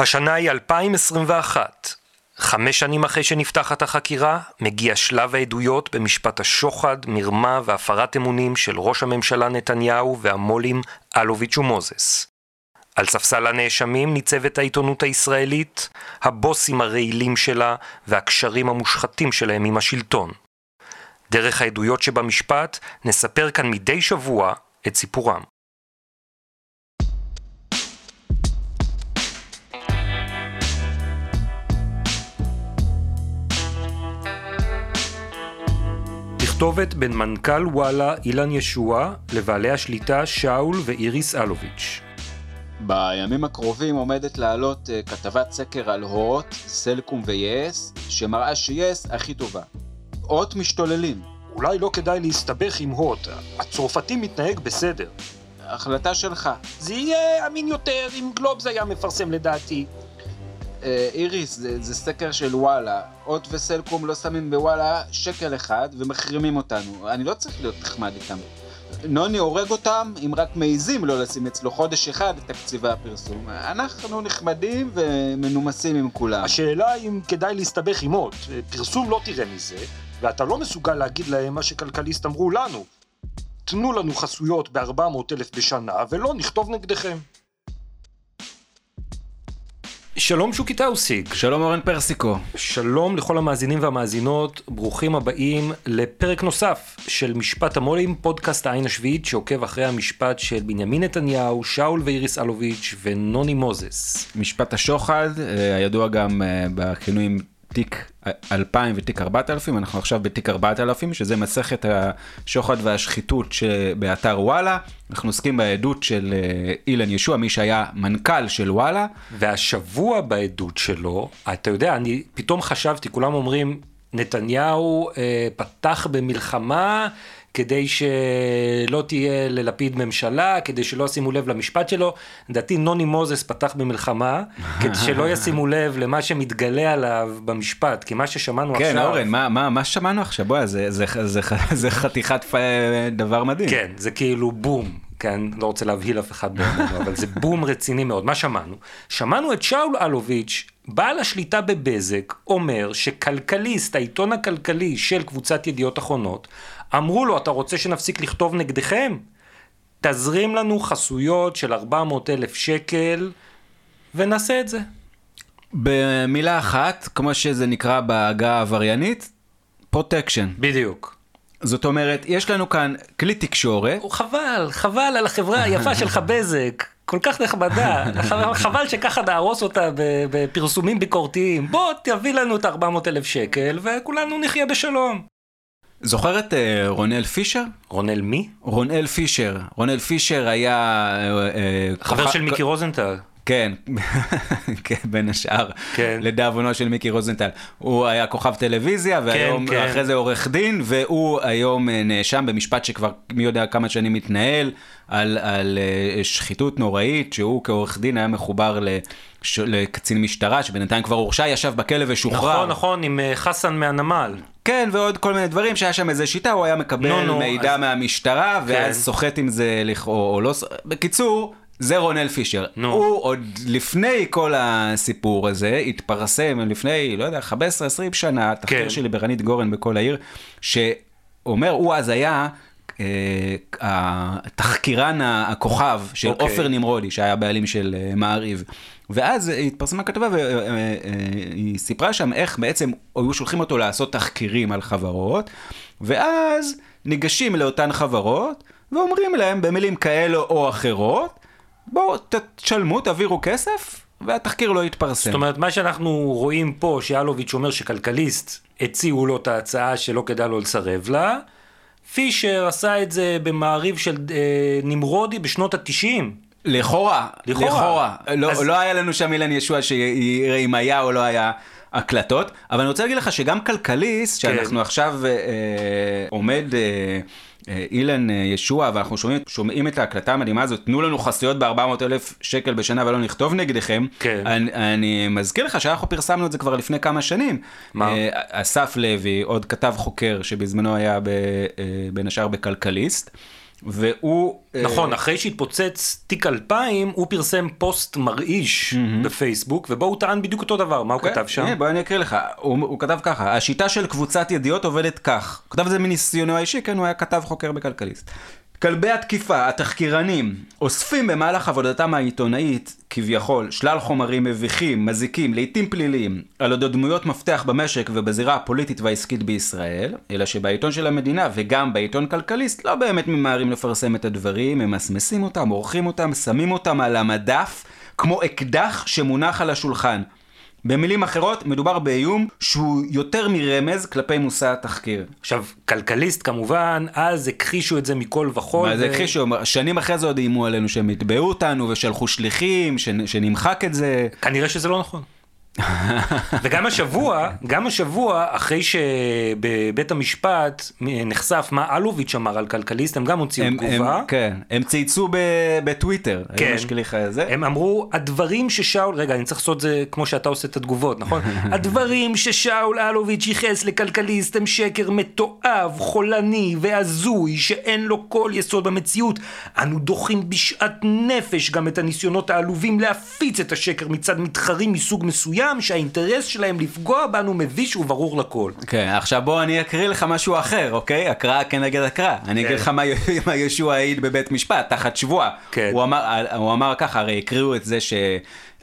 השנה היא 2021. חמש שנים אחרי שנפתחת החקירה, מגיע שלב העדויות במשפט השוחד, מרמה והפרת אמונים של ראש הממשלה נתניהו והמו"לים אלוביץ' ומוזס. על ספסל הנאשמים ניצבת העיתונות הישראלית, הבוסים הרעילים שלה והקשרים המושחתים שלהם עם השלטון. דרך העדויות שבמשפט נספר כאן מדי שבוע את סיפורם. תכתובת בין מנכ"ל וואלה אילן ישוע לבעלי השליטה שאול ואיריס אלוביץ'. בימים הקרובים עומדת לעלות uh, כתבת סקר על הוט, סלקום ויס, שמראה שיס הכי טובה. הוט משתוללים. אולי לא כדאי להסתבך עם הוט, הצרפתי מתנהג בסדר. החלטה שלך. זה יהיה אמין יותר אם גלובס היה מפרסם לדעתי. אה, איריס, זה, זה סקר של וואלה. הוט וסלקום לא שמים בוואלה שקל אחד ומחרימים אותנו. אני לא צריך להיות נחמד איתם. נוני הורג אותם אם רק מעיזים לא לשים אצלו חודש אחד את תקציבי הפרסום. אנחנו נחמדים ומנומסים עם כולם. השאלה אם כדאי להסתבך עם הוט. פרסום לא תראה מזה, ואתה לא מסוגל להגיד להם מה שכלכליסט אמרו לנו. תנו לנו חסויות ב-400 אלף בשנה ולא נכתוב נגדכם. שלום שוקי טאוסיק. שלום אורן פרסיקו. שלום לכל המאזינים והמאזינות, ברוכים הבאים לפרק נוסף של משפט המו"לים, פודקאסט העין השביעית שעוקב אחרי המשפט של בנימין נתניהו, שאול ואיריס אלוביץ' ונוני מוזס. משפט השוחד, אה, הידוע גם אה, בכינויים תיק 2000 ותיק 4000, אנחנו עכשיו בתיק 4000, שזה מסכת השוחד והשחיתות שבאתר וואלה. אנחנו עוסקים בעדות של אה, אילן ישוע, מי שהיה מנכ"ל של וואלה. והשבוע בעדות שלו, אתה יודע, אני פתאום חשבתי, כולם אומרים, נתניהו אה, פתח במלחמה כדי שלא תהיה ללפיד ממשלה, כדי שלא ישימו לב למשפט שלו. לדעתי נוני מוזס פתח במלחמה, כדי שלא ישימו לב למה שמתגלה עליו במשפט, כי מה ששמענו כן, עכשיו... כן, אורן, מה, מה, מה שמענו עכשיו? בואי, זה, זה, זה, זה, זה חתיכת דבר מדהים. כן, זה כאילו בום. כן, לא רוצה להבהיל אף אחד בינינו, אבל זה בום רציני מאוד. מה שמענו? שמענו את שאול אלוביץ', בעל השליטה בבזק, אומר שכלכליסט, העיתון הכלכלי של קבוצת ידיעות אחרונות, אמרו לו, אתה רוצה שנפסיק לכתוב נגדכם? תזרים לנו חסויות של 400 אלף שקל, ונעשה את זה. במילה אחת, כמו שזה נקרא בעגה העבריינית, פרוטקשן. בדיוק. זאת אומרת, יש לנו כאן כלי תקשורת. חבל, חבל על החברה היפה שלך בזק. כל כך נחמדה, חבל שככה נהרוס אותה בפרסומים ביקורתיים. בוא תביא לנו את 400 אלף שקל וכולנו נחיה בשלום. זוכר את uh, רונל פישר? רונל מי? רונל פישר. רונל פישר היה... Uh, חבר כוח... של מיקי רוזנטל. כן, כן, בין השאר, כן. לדאבונו של מיקי רוזנטל. הוא היה כוכב טלוויזיה, והיום כן, כן. אחרי זה עורך דין, והוא היום נאשם במשפט שכבר מי יודע כמה שנים מתנהל, על, על שחיתות נוראית, שהוא כעורך דין היה מחובר לש, לקצין משטרה, שבינתיים כבר הורשע, ישב בכלא ושוחרר. נכון, נכון, עם חסן מהנמל. כן, ועוד כל מיני דברים, שהיה שם איזה שיטה, הוא היה מקבל no, no, מידע אז... מהמשטרה, ואז כן. סוחט עם זה, או, או לא... בקיצור, זה רונל פישר. No. הוא עוד לפני כל הסיפור הזה, התפרסם לפני, לא יודע, 15-20 שנה, תחקיר כן. של ליברנית גורן בכל העיר, שאומר, הוא אז היה... Uh, התחקירן הכוכב של אוקיי. עופר okay. נמרודי, שהיה בעלים של uh, מעריב. ואז התפרסמה כתבה והיא uh, סיפרה שם איך בעצם היו שולחים אותו לעשות תחקירים על חברות, ואז ניגשים לאותן חברות ואומרים להם במילים כאלו או אחרות, בואו תשלמו, תעבירו כסף, והתחקיר לא יתפרסם. זאת אומרת, מה שאנחנו רואים פה, שאלוביץ' אומר שכלכליסט הציעו לו את ההצעה שלא כדאי לו לסרב לה, פישר עשה את זה במעריב של אה, נמרודי בשנות התשעים. לכאורה, לכאורה. לכאורה. לא, אז... לא היה לנו שם אילן ישוע שיראה אם היה או לא היה הקלטות, אבל אני רוצה להגיד לך שגם כלכליסט, כן. שאנחנו עכשיו אה, עומד... אה, אה, אילן אה, ישוע, ואנחנו שומעים, שומעים את ההקלטה המדהימה הזאת, תנו לנו חסויות ב-400 אלף שקל בשנה ולא נכתוב נגדכם. כן. אני, אני מזכיר לך שאנחנו פרסמנו את זה כבר לפני כמה שנים. מה? אה, אסף לוי, עוד כתב חוקר שבזמנו היה ב, בין השאר בכלכליסט. והוא... אה, נכון, אחרי שהתפוצץ תיק 2000, הוא פרסם פוסט מרעיש בפייסבוק, ובו הוא טען בדיוק אותו דבר, מה הוא כן, כתב שם? הנה, בוא אני אקריא לך, הוא, הוא כתב ככה, השיטה של קבוצת ידיעות עובדת כך, הוא כתב את זה מניסיונו האישי, כן, הוא היה כתב חוקר בכלכליסט. כלבי התקיפה, התחקירנים, אוספים במהלך עבודתם העיתונאית, כביכול, שלל חומרים מביכים, מזיקים, לעיתים פליליים, על אודות דמויות מפתח במשק ובזירה הפוליטית והעסקית בישראל, אלא שבעיתון של המדינה וגם בעיתון כלכליסט לא באמת ממהרים לפרסם את הדברים, ממסמסים אותם, עורכים אותם, שמים אותם על המדף, כמו אקדח שמונח על השולחן. במילים אחרות, מדובר באיום שהוא יותר מרמז כלפי מושא התחקיר. עכשיו, כלכליסט כמובן, אז הכחישו את זה מכל וכול. מה זה ו- הכחישו? שנים אחרי זה עוד איימו עלינו שהם יתבעו אותנו ושלחו שליחים, שנ- שנמחק את זה. כנראה שזה לא נכון. וגם השבוע, גם השבוע, אחרי שבבית המשפט נחשף מה אלוביץ' אמר על כלכליסט, הם גם הוציאו תגובה. הם, כן, הם צייצו בטוויטר. כן. הם אמרו, הדברים ששאול, רגע, אני צריך לעשות את זה כמו שאתה עושה את התגובות, נכון? הדברים ששאול אלוביץ' ייחס לכלכליסט הם שקר מתועב, חולני והזוי, שאין לו כל יסוד במציאות. אנו דוחים בשאט נפש גם את הניסיונות העלובים להפיץ את השקר מצד מתחרים מסוג מסוים, שהאינטרס שלהם לפגוע בנו מביש וברור לכל. כן, עכשיו בוא אני אקריא לך משהו אחר, אוקיי? הקראה כנגד הקראה. אני אגיד לך מה יהושע העיד בבית משפט, תחת שבועה. כן. הוא אמר, הוא אמר ככה, הרי הקריאו את זה ש...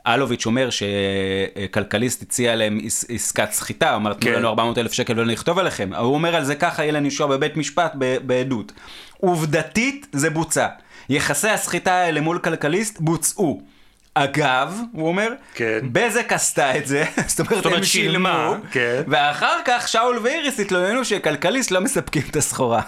אלוביץ' אומר שכלכליסט הציע להם עס- עסקת סחיטה, הוא אמר תנו כן. לנו 400 אלף שקל ולא נכתוב עליכם. הוא אומר על זה ככה, אילן יהושע בבית משפט בעדות. עובדתית זה בוצע. יחסי הסחיטה האלה מול כלכליסט בוצעו. אגב, הוא אומר, כן. בזק עשתה את זה, זאת אומרת, זאת אומרת, הם שילמה, שילמו, כן. ואחר כך שאול ואיריס התלוננו שכלכליסט לא מספקים את הסחורה.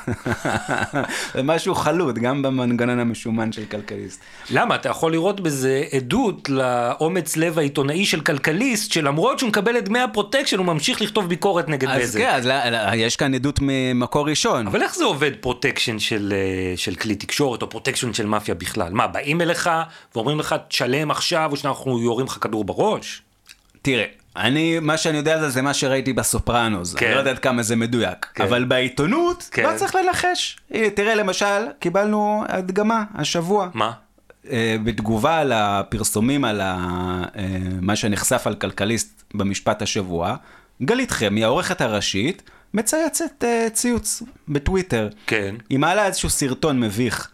זה משהו חלוט, גם במנגנון המשומן של כלכליסט. למה? אתה יכול לראות בזה עדות לאומץ לב העיתונאי של כלכליסט, שלמרות שהוא מקבל את דמי הפרוטקשן, הוא ממשיך לכתוב ביקורת נגד אז בזק. כן, אז לא- לא, יש כאן עדות ממקור ראשון. אבל איך זה עובד פרוטקשן של, אה, של כלי תקשורת או פרוטקשן של מאפיה בכלל? מה, באים אליך ואומרים לך תשלם עכשיו או שאנחנו יורים לך כדור בראש? תראה, אני, מה שאני יודע זה זה מה שראיתי בסופרנוס, כן. אני לא יודע עד כמה זה מדויק, כן. אבל בעיתונות כן. לא צריך לנחש. הנה, תראה למשל, קיבלנו הדגמה השבוע. מה? אה, בתגובה על הפרסומים על ה- אה, מה שנחשף על כלכליסט במשפט השבוע, גלית חמי, העורכת הראשית, מצייצת אה, ציוץ בטוויטר. כן. היא מעלה איזשהו סרטון מביך,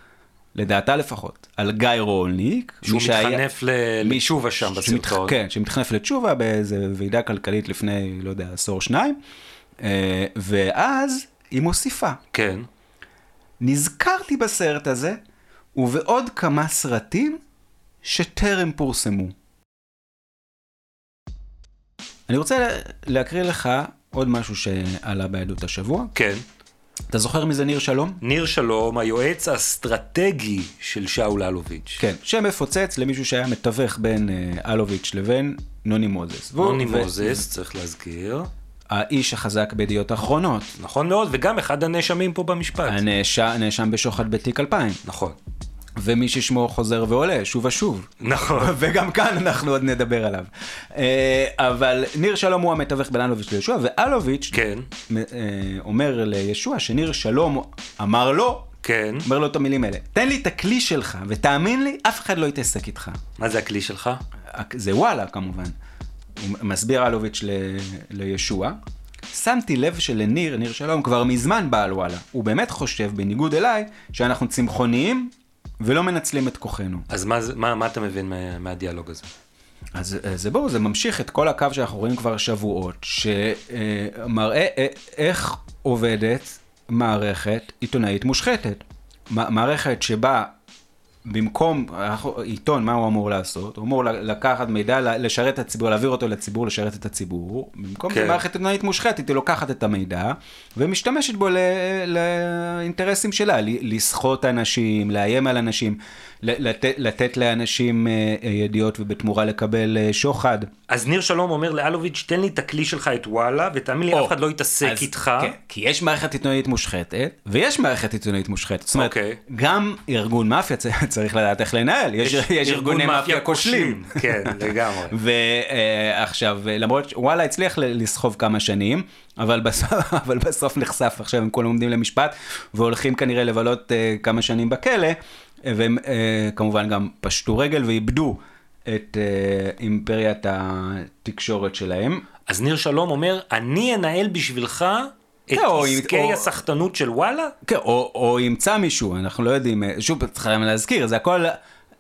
לדעתה לפחות, על גיא רולניק. שהוא מי שהיה- מתחנף ל- לתשובה שם שמתח- בסרטון. כן, שמתחנף לתשובה באיזה ועידה כלכלית לפני, לא יודע, עשור שניים. אה, ואז היא מוסיפה, כן. נזכרתי בסרט הזה, ובעוד כמה סרטים שטרם פורסמו. אני רוצה להקריא לך עוד משהו שעלה בעדות השבוע. כן. אתה זוכר מי זה ניר שלום? ניר שלום, היועץ האסטרטגי של שאול אלוביץ'. כן. שמפוצץ למישהו שהיה מתווך בין אה, אלוביץ' לבין נוני מוזס. נוני ו- מוזס, צריך להזכיר. האיש החזק בידיעות אחרונות. נכון מאוד, וגם אחד הנאשמים פה במשפט. הנאשם בשוחד בתיק 2000. נכון. ומי ששמו חוזר ועולה שוב ושוב. נכון. וגם כאן אנחנו עוד נדבר עליו. אה, אבל ניר שלום הוא המתווך בין אלוביץ' לישוע, ואלוביץ' כן, אה, אומר לישוע שניר שלום אמר לו, כן. אומר לו את המילים האלה, תן לי את הכלי שלך, ותאמין לי, אף אחד לא יתעסק איתך. מה זה הכלי שלך? זה וואלה כמובן. הוא מסביר אלוביץ' ל- לישוע. שמתי לב שלניר, ניר שלום, כבר מזמן בעל וואלה. הוא באמת חושב, בניגוד אליי, שאנחנו צמחוניים ולא מנצלים את כוחנו. אז מה, מה, מה אתה מבין מה, מהדיאלוג הזה? אז אה, זה ברור, זה ממשיך את כל הקו שאנחנו רואים כבר שבועות, שמראה אה, איך עובדת מערכת עיתונאית מושחתת. מערכת שבה במקום, עיתון, מה הוא אמור לעשות? הוא אמור לקחת מידע, לשרת את הציבור, להעביר אותו לציבור, לשרת את הציבור. במקום כן. כן. מערכת עיתונאית מושחתת, היא לוקחת את המידע ומשתמשת בו לאינטרסים שלה, לסחוט אנשים, לאיים על אנשים, ל- לתת, לאנשים אה, ידיעות ובתמורה לקבל אה, שוחד. אז ניר שלום אומר לאלוביץ', תן לי את הכלי שלך, את וואלה, ותאמין לי, או, אף אחד לא יתעסק אז- איתך. כן, כי יש מערכת עיתונאית מושחתת, ויש מערכת עיתונאית מושחתת. זאת אומרת, אוקיי. גם ארגון מאפיה, צריך לדעת איך לנהל, יש, יש, יש ארגוני מאפיה כושלים. כן, לגמרי. ועכשיו, למרות שוואלה הצליח לסחוב כמה שנים, אבל בסוף, אבל בסוף נחשף, עכשיו הם כולם עומדים למשפט, והולכים כנראה לבלות uh, כמה שנים בכלא, והם uh, כמובן גם פשטו רגל ואיבדו את uh, אימפריית התקשורת שלהם. אז ניר שלום אומר, אני אנהל בשבילך את כן, עסקי או... הסחטנות של וואלה? כן, או, או ימצא מישהו, אנחנו לא יודעים, שוב, צריכים להזכיר, זה הכל...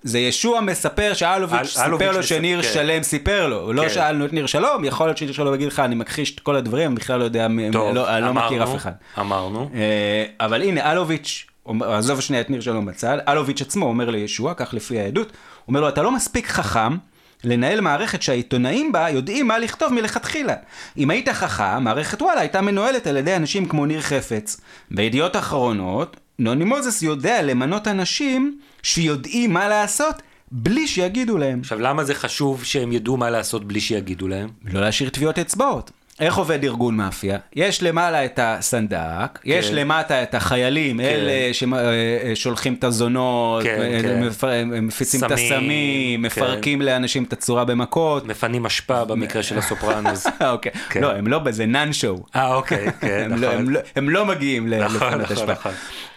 זה ישוע מספר שאלוביץ' סיפר לו שניר כן. שלם סיפר לו, לא כן. לא שאלנו את ניר שלום, יכול להיות שניר שלום יגיד לך אני מכחיש את כל הדברים, אני בכלל לא יודע, טוב, לא, אני לא מכיר אף אחד. אמרנו. אה, אבל הנה אלוביץ', עזוב שנייה את ניר שלום בצד, אלוביץ' עצמו אומר לישוע, כך לפי העדות, אומר לו אתה לא מספיק חכם. לנהל מערכת שהעיתונאים בה יודעים מה לכתוב מלכתחילה. אם היית חכם, מערכת וואלה הייתה מנוהלת על ידי אנשים כמו ניר חפץ. בידיעות אחרונות, נוני מוזס יודע למנות אנשים שיודעים מה לעשות בלי שיגידו להם. עכשיו, למה זה חשוב שהם ידעו מה לעשות בלי שיגידו להם? לא להשאיר טביעות אצבעות. איך עובד ארגון מאפיה? יש למעלה את הסנדק, כן. יש למטה את החיילים, כן. אלה ששולחים את הזונות, כן, כן. מפיצים סמים, את הסמים, כן. מפרקים לאנשים את הצורה במכות. מפנים אשפה במקרה של הסופרנוס. אוקיי, כן. לא, הם לא בזה נאן שואו. אה, אוקיי, כן, נכון. לא, הם, לא, הם לא מגיעים נכון, לפנות נכון, אשפה. נכון.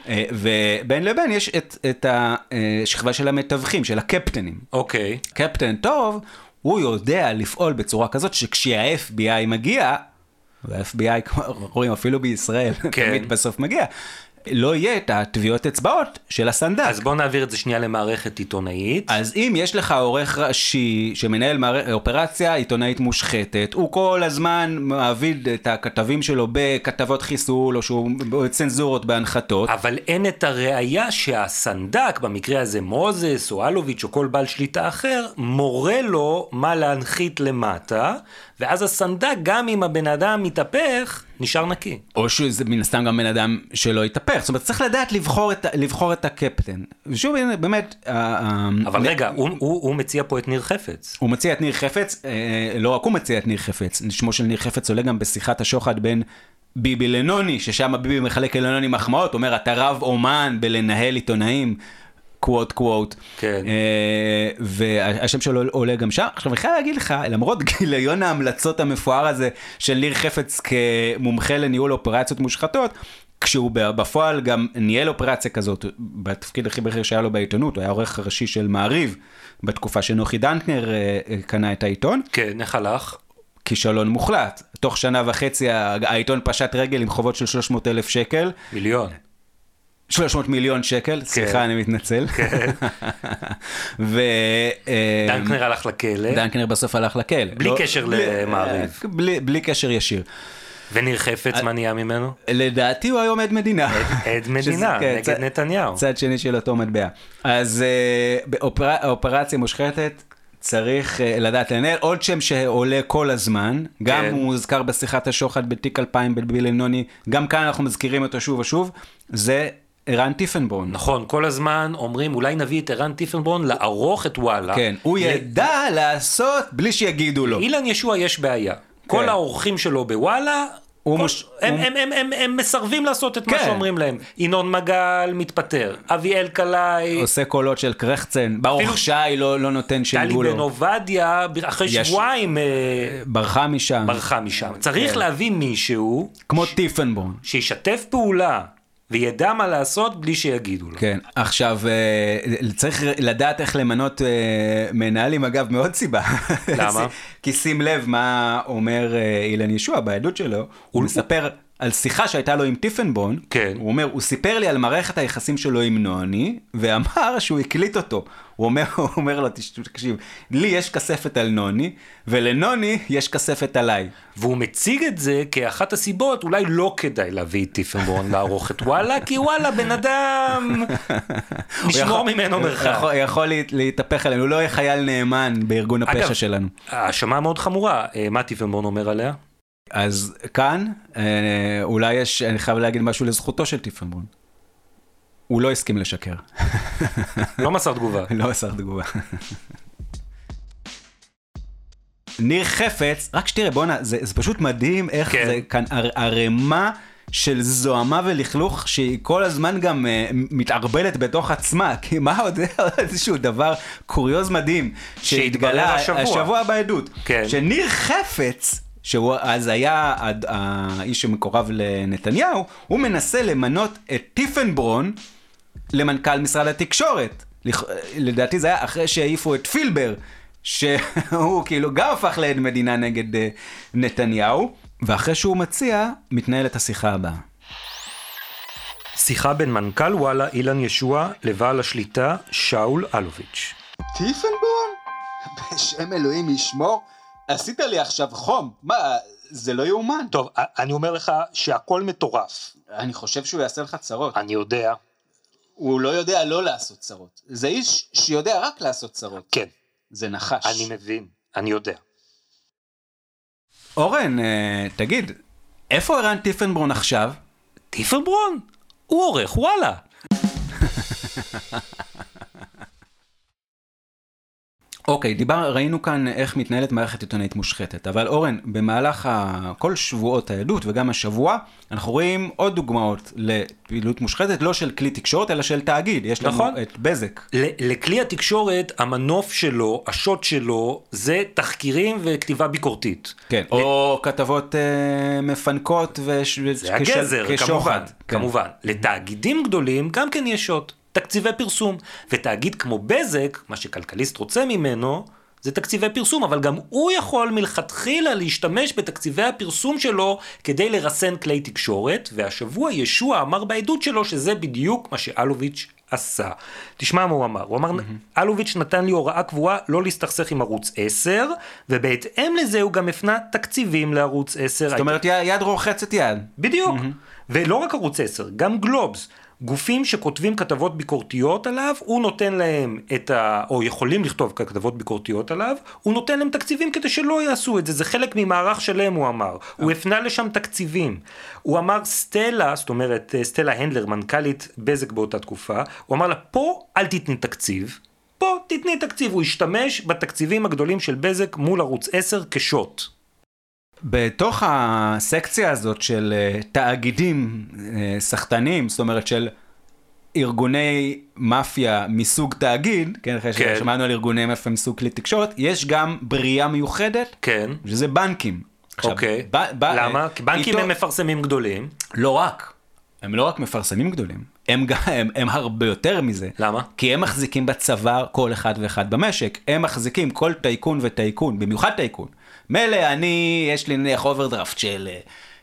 אה, ובין לבין יש את, את השכבה של המתווכים, של הקפטנים. אוקיי. קפטן טוב, הוא יודע לפעול בצורה כזאת שכשה-FBI מגיע, וה-FBI, כמו רואים, אפילו בישראל, כן. תמיד בסוף מגיע, לא יהיה את הטביעות אצבעות של הסנדק. אז בוא נעביר את זה שנייה למערכת עיתונאית. אז אם יש לך עורך ראשי שמנהל מערכ... אופרציה עיתונאית מושחתת, הוא כל הזמן מעביד את הכתבים שלו בכתבות חיסול, או שהוא צנזורות בהנחתות. אבל אין את הראייה שהסנדק, במקרה הזה מוזס או אלוביץ' או כל בעל שליטה אחר, מורה לו מה להנחית למטה. ואז הסנדק, גם אם הבן אדם מתהפך, נשאר נקי. או שזה מן הסתם גם בן אדם שלא התהפך. זאת אומרת, צריך לדעת לבחור את, לבחור את הקפטן. ושוב, באמת... אבל מ... רגע, הוא, הוא, הוא מציע פה את ניר חפץ. הוא מציע את ניר חפץ, אה, לא רק הוא מציע את ניר חפץ, שמו של ניר חפץ עולה גם בשיחת השוחד בין... ביבי לנוני, ששם ביבי מחלק לנוני מחמאות, אומר, אתה רב אומן בלנהל עיתונאים. קוואט קוואט. כן. אה, והשם שלו עולה גם שם. עכשיו אני חייב להגיד לך, למרות גיליון ההמלצות המפואר הזה של ניר חפץ כמומחה לניהול אופרציות מושחתות, כשהוא בפועל גם ניהל אופרציה כזאת, בתפקיד הכי בכיר שהיה לו בעיתונות, הוא היה עורך ראשי של מעריב, בתקופה שנוחי דנקנר אה, אה, קנה את העיתון. כן, איך הלך? כישלון מוחלט. תוך שנה וחצי העיתון פשט רגל עם חובות של 300 אלף שקל. מיליון. 300 מיליון שקל, כן. סליחה, אני מתנצל. כן. ו... אה, דנקנר הלך לכלא. דנקנר בסוף הלך לכלא. בלי לא, קשר למעריב. בלי, בלי קשר ישיר. וניר חפץ, מה נהיה ממנו? לדעתי הוא היום עד מדינה. עד מדינה, כן, נגד נתניהו. צד שני של אותו מטבע. אז אה, באופרציה מושחתת, צריך uh, לדעת לנהל עוד שם שעולה כל הזמן, גם כן. הוא מוזכר בשיחת השוחד בתיק 2000 בבילנוני, גם כאן אנחנו מזכירים אותו שוב ושוב, זה ערן טיפנבורן. נכון, כל הזמן אומרים אולי נביא את ערן טיפנבורן לערוך את וואלה. כן, הוא ידע לעשות בלי שיגידו לו. אילן ישוע יש בעיה. כן. כל האורחים שלו בוואלה כל. הם, הם, הם, הם, הם, הם מסרבים לעשות את כן. מה שאומרים להם. ינון מגל מתפטר, אביאל קלעי... עושה קולות של קרחצן, ברוך אפילו... שי לא, לא נותן שילבו לו. טלי בן עובדיה, אחרי יש... שבועיים... אה, ברחה משם. ברחה משם. צריך כן. להביא מישהו... כמו ש... טיפנבורן. שישתף פעולה וידע מה לעשות בלי שיגידו לו. כן, עכשיו אה, צריך לדעת איך למנות אה, מנהלים, אגב, מעוד סיבה. למה? כי שים לב מה אומר אה, אילן ישוע בעדות שלו, הוא מספר על שיחה שהייתה לו עם טיפנבון, כן. הוא אומר, הוא סיפר לי על מערכת היחסים שלו עם נוני, ואמר שהוא הקליט אותו. הוא אומר, הוא אומר לו, תקשיב, לי יש כספת על נוני, ולנוני יש כספת עליי. והוא מציג את זה כאחת הסיבות, אולי לא כדאי להביא את טיפנבון לערוך את וואלה, כי וואלה, בן אדם, נשמור ממנו מרחק. יכול, יכול להתהפך עלינו, הוא לא יהיה חייל נאמן בארגון הפשע אגב, שלנו. האשמה מאוד חמורה, אה, מה טיפנבון אומר עליה? אז כאן, אה, אולי יש, אני חייב להגיד משהו לזכותו של טיפנבון. הוא לא הסכים לשקר. לא מסר תגובה. לא מסר תגובה. ניר חפץ, רק שתראה, בואנה, זה, זה פשוט מדהים איך כן. זה כאן ערימה של זוהמה ולכלוך שהיא כל הזמן גם uh, מתערבלת בתוך עצמה, כי מה עוד איזשהו דבר קוריוז מדהים שהתגלה השבוע, השבוע בעדות, כן. שניר חפץ שהוא אז היה האיש שמקורב לנתניהו, הוא מנסה למנות את טיפנברון למנכ"ל משרד התקשורת. לדעתי זה היה אחרי שהעיפו את פילבר, שהוא כאילו גם הפך לעד מדינה נגד uh, נתניהו, ואחרי שהוא מציע, מתנהלת השיחה הבאה. שיחה בין מנכ"ל וואלה אילן ישוע לבעל השליטה שאול אלוביץ'. טיפנבורן? בשם אלוהים ישמור? עשית לי עכשיו חום. מה, זה לא יאומן. טוב, אני אומר לך שהכל מטורף. אני חושב שהוא יעשה לך צרות. אני יודע. הוא לא יודע לא לעשות צרות. זה איש שיודע רק לעשות צרות. כן. זה נחש. אני מבין, אני יודע. אורן, אה, תגיד, איפה ערן טיפנברון עכשיו? טיפנברון? הוא עורך, וואלה. אוקיי, דיבר, ראינו כאן איך מתנהלת מערכת עיתונאית מושחתת, אבל אורן, במהלך ה... כל שבועות העדות וגם השבוע, אנחנו רואים עוד דוגמאות לפעילות מושחתת, לא של כלי תקשורת, אלא של תאגיד, יש נכון. לנו את בזק. לכלי התקשורת, המנוף שלו, השוט שלו, זה תחקירים וכתיבה ביקורתית. כן, ל... או כתבות uh, מפנקות וש... זה הגזר, כמובן, כן. כמובן. לתאגידים גדולים גם כן יש שוט. תקציבי פרסום. ותאגיד כמו בזק, מה שכלכליסט רוצה ממנו, זה תקציבי פרסום, אבל גם הוא יכול מלכתחילה להשתמש בתקציבי הפרסום שלו כדי לרסן כלי תקשורת, והשבוע ישוע אמר בעדות שלו שזה בדיוק מה שאלוביץ' עשה. תשמע מה הוא אמר, הוא אמר, mm-hmm. אלוביץ' נתן לי הוראה קבועה לא להסתכסך עם ערוץ 10, ובהתאם לזה הוא גם הפנה תקציבים לערוץ 10. זאת אומרת, היית... יד רוחצת יד. בדיוק, mm-hmm. ולא רק ערוץ 10, גם גלובס. גופים שכותבים כתבות ביקורתיות עליו, הוא נותן להם את ה... או יכולים לכתוב כתבות ביקורתיות עליו, הוא נותן להם תקציבים כדי שלא יעשו את זה, זה חלק ממערך שלם הוא אמר. הוא הפנה לשם תקציבים. הוא אמר סטלה, זאת אומרת סטלה הנדלר, מנכ"לית בזק באותה תקופה, הוא אמר לה פה אל תתני תקציב, פה תתני תקציב, הוא השתמש בתקציבים הגדולים של בזק מול ערוץ 10 כשוט. בתוך הסקציה הזאת של uh, תאגידים uh, סחטנים, זאת אומרת של ארגוני מאפיה מסוג תאגיד, כן, אחרי כן. ששמענו על ארגוני מאפיה מסוג כלי תקשורת, יש גם בריאה מיוחדת, כן, שזה בנקים. עכשיו, אוקיי, ב, ב, למה? כי בנקים איתו... הם מפרסמים גדולים. לא רק, הם לא רק מפרסמים גדולים, הם, הם, הם הרבה יותר מזה. למה? כי הם מחזיקים בצוואר כל אחד ואחד במשק. הם מחזיקים כל טייקון וטייקון, במיוחד טייקון. מילא אני, יש לי נניח אוברדרפט של... אה,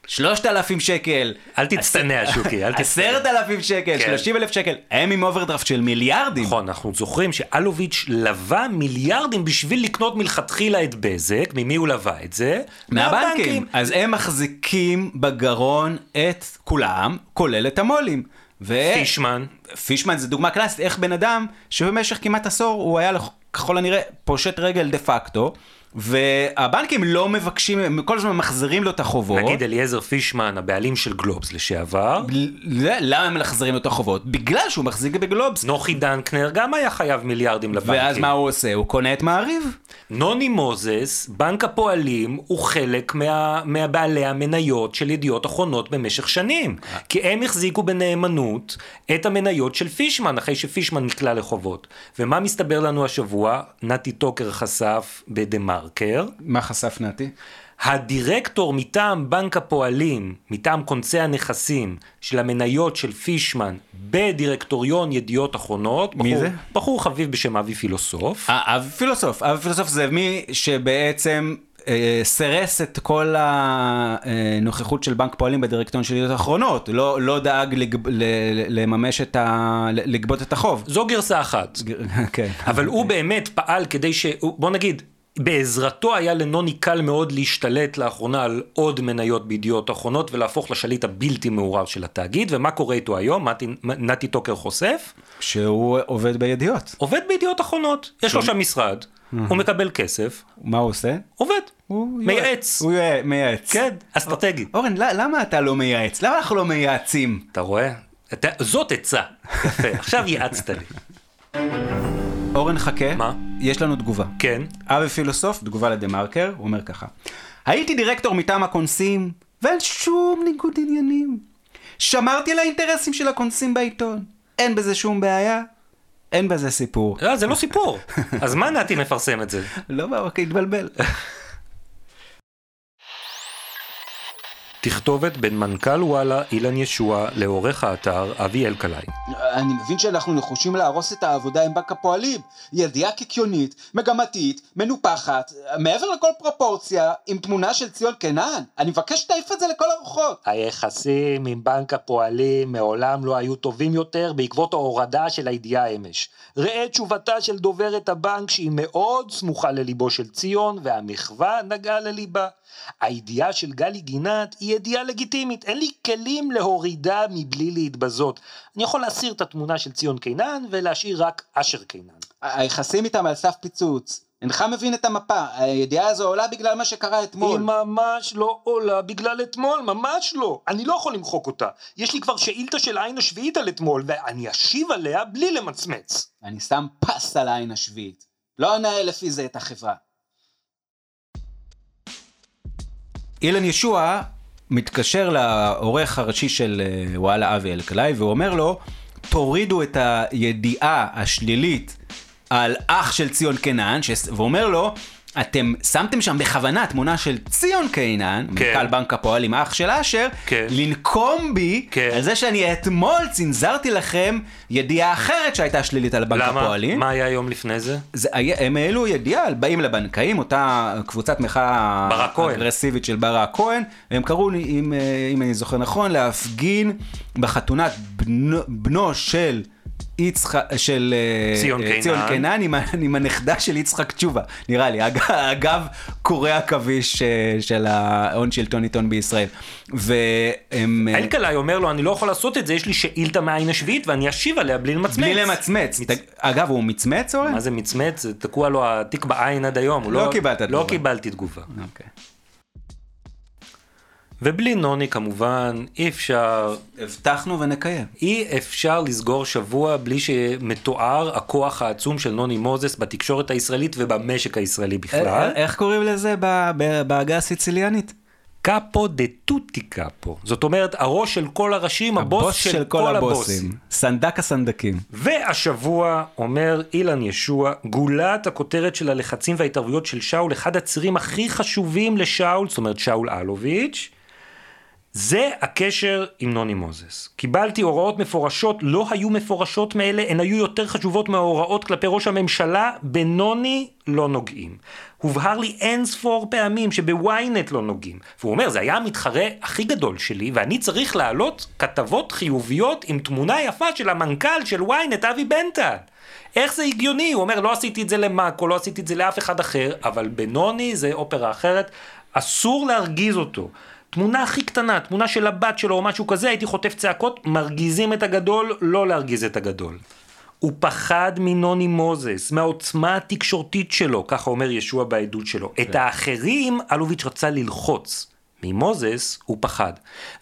שלושת אלפים שקל. אל תצטנע שוקי, אל תצטנע. עשרת אלפים שקל, כן. שלושים אלף שקל, הם עם אוברדרפט של מיליארדים. נכון, אנחנו זוכרים שאלוביץ' לווה מיליארדים בשביל לקנות מלכתחילה את בזק, ממי הוא לווה את זה? מהבנקים. אז הם מחזיקים בגרון את כולם, כולל את המו"לים. ו... פישמן. פישמן זה דוגמה קלאסית, איך בן אדם שבמשך כמעט עשור הוא היה ככל הנראה פושט רגל דה פקטו. והבנקים לא מבקשים, הם כל הזמן מחזירים לו את החובות. נגיד אליעזר פישמן, הבעלים של גלובס לשעבר. למה הם מחזירים לו את החובות? בגלל שהוא מחזיק בגלובס. נוחי דנקנר גם היה חייב מיליארדים לבנקים. ואז מה הוא עושה? הוא קונה את מעריב. נוני מוזס, בנק הפועלים, הוא חלק מה, מהבעלי המניות של ידיעות אחרונות במשך שנים. כי הם החזיקו בנאמנות את המניות של פישמן, אחרי שפישמן נקלע לחובות. ומה מסתבר לנו השבוע? נתי טוקר חשף ב TheMarker. מה חשף נתי? הדירקטור מטעם בנק הפועלים, מטעם כונס הנכסים של המניות של פישמן בדירקטוריון ידיעות אחרונות. מי בחור, זה? בחור חביב בשם אבי פילוסוף. אה, אבי פילוסוף, אבי פילוסוף זה מי שבעצם אה, סירס את כל הנוכחות של בנק פועלים בדירקטוריון של ידיעות אחרונות, לא, לא דאג לג, ל, לממש את ה... לגבות את החוב. זו גרסה אחת. כן. אבל הוא באמת פעל כדי ש... בוא נגיד, בעזרתו היה לנוני קל מאוד להשתלט לאחרונה על עוד מניות בידיעות אחרונות ולהפוך לשליט הבלתי מעורר של התאגיד, ומה קורה איתו היום? מתי, נתי טוקר חושף? שהוא עובד בידיעות. עובד בידיעות אחרונות, יש לו שם משרד, הוא מקבל כסף. מה הוא עושה? עובד, מייעץ. הוא מייעץ. כן, אסטרטגי. אורן, למה אתה לא מייעץ? למה אנחנו לא מייעצים? אתה רואה? זאת עצה. יפה, עכשיו יעצת לי. אורן חכה, מה? יש לנו תגובה. כן. אבי פילוסוף, תגובה לדה מרקר, הוא אומר ככה: הייתי דירקטור מטעם הקונסים, ואין שום ניגוד עניינים. שמרתי על האינטרסים של הכונסים בעיתון. אין בזה שום בעיה, אין בזה סיפור. לא, זה לא סיפור. אז מה נתי מפרסם את זה? לא, רק התבלבל. תכתובת בין מנכ"ל וואלה אילן ישוע לעורך האתר אבי אלקלעי. אני מבין שאנחנו נחושים להרוס את העבודה עם בנק הפועלים. ידיעה קיקיונית, מגמתית, מנופחת, מעבר לכל פרופורציה, עם תמונה של ציון קנן. אני מבקש שתעיף את זה לכל הרוחות. היחסים עם בנק הפועלים מעולם לא היו טובים יותר בעקבות ההורדה של הידיעה אמש. ראה תשובתה של דוברת הבנק שהיא מאוד סמוכה לליבו של ציון והמחווה נגעה לליבה. הידיעה של גלי גינת היא ידיעה לגיטימית, אין לי כלים להורידה מבלי להתבזות. אני יכול להסיר את התמונה של ציון קינן ולהשאיר רק אשר קינן. היחסים איתם על סף פיצוץ. אינך מבין את המפה, הידיעה הזו עולה בגלל מה שקרה אתמול. היא ממש לא עולה בגלל אתמול, ממש לא. אני לא יכול למחוק אותה. יש לי כבר שאילתה של העין השביעית על אתמול, ואני אשיב עליה בלי למצמץ. אני שם פס על העין השביעית. לא אנהל לפי זה את החברה. אילן ישוע מתקשר לעורך הראשי של אה, וואלה אבי אלקלעי ואומר לו, תורידו את הידיעה השלילית על אח של ציון קנן, ש... ואומר לו, אתם שמתם שם בכוונה תמונה של ציון קינן, כן. מנכ"ל בנק הפועלים, אח של אשר, כן. לנקום בי כן. על זה שאני אתמול צנזרתי לכם ידיעה אחרת שהייתה שלילית על בנק למה? הפועלים. מה היה יום לפני זה? זה, הם העלו ידיעה על באים לבנקאים, אותה קבוצת מחאה. אגרסיבית של ברק כהן, והם קראו, אם, אה, אם אני זוכר נכון, להפגין בחתונת בנו, בנו של יצחק, של אה, ציון אה, קינן. ציון קינן עם, עם הנכדה של יצחק תשובה, נראה לי, אגב, אגב קורא עכביש אה, של ההון שלטון עיתון בישראל. והם... אלקלעי אומר לו, אני לא יכול לעשות את זה, יש לי שאילתה מהעין השביעית ואני אשיב עליה בלי למצמץ. בלי למצמץ. מצ- אגב, הוא מצמץ או? מה זה מצמץ? תקוע לו התיק בעין עד היום. הוא לא קיבלת לא תגובה. קיבלתי תגובה. אוקיי. ובלי נוני כמובן, אי אפשר, הבטחנו ונקיים. אי אפשר לסגור שבוע בלי שמתואר הכוח העצום של נוני מוזס בתקשורת הישראלית ובמשק הישראלי בכלל. אה, איך קוראים לזה בעגה הסיציליאנית? קאפו דה טוטי קאפו. זאת אומרת, הראש של כל הראשים, הבוס של כל הבוסים. סנדק הסנדקים. והשבוע אומר אילן ישוע, גולת הכותרת של הלחצים וההתערבויות של שאול, אחד הצירים הכי חשובים לשאול, זאת אומרת שאול אלוביץ', זה הקשר עם נוני מוזס. קיבלתי הוראות מפורשות, לא היו מפורשות מאלה, הן היו יותר חשובות מההוראות כלפי ראש הממשלה, בנוני לא נוגעים. הובהר לי אין ספור פעמים שבוויינט לא נוגעים. והוא אומר, זה היה המתחרה הכי גדול שלי, ואני צריך להעלות כתבות חיוביות עם תמונה יפה של המנכ"ל של וויינט, אבי בנטל. איך זה הגיוני? הוא אומר, לא עשיתי את זה למאקו, לא עשיתי את זה לאף אחד אחר, אבל בנוני זה אופרה אחרת, אסור להרגיז אותו. תמונה הכי קטנה, תמונה של הבת שלו או משהו כזה, הייתי חוטף צעקות, מרגיזים את הגדול, לא להרגיז את הגדול. הוא פחד מנוני מוזס, מהעוצמה התקשורתית שלו, ככה אומר ישוע בעדות שלו. את האחרים, אלוביץ' רצה ללחוץ. ממוזס הוא פחד.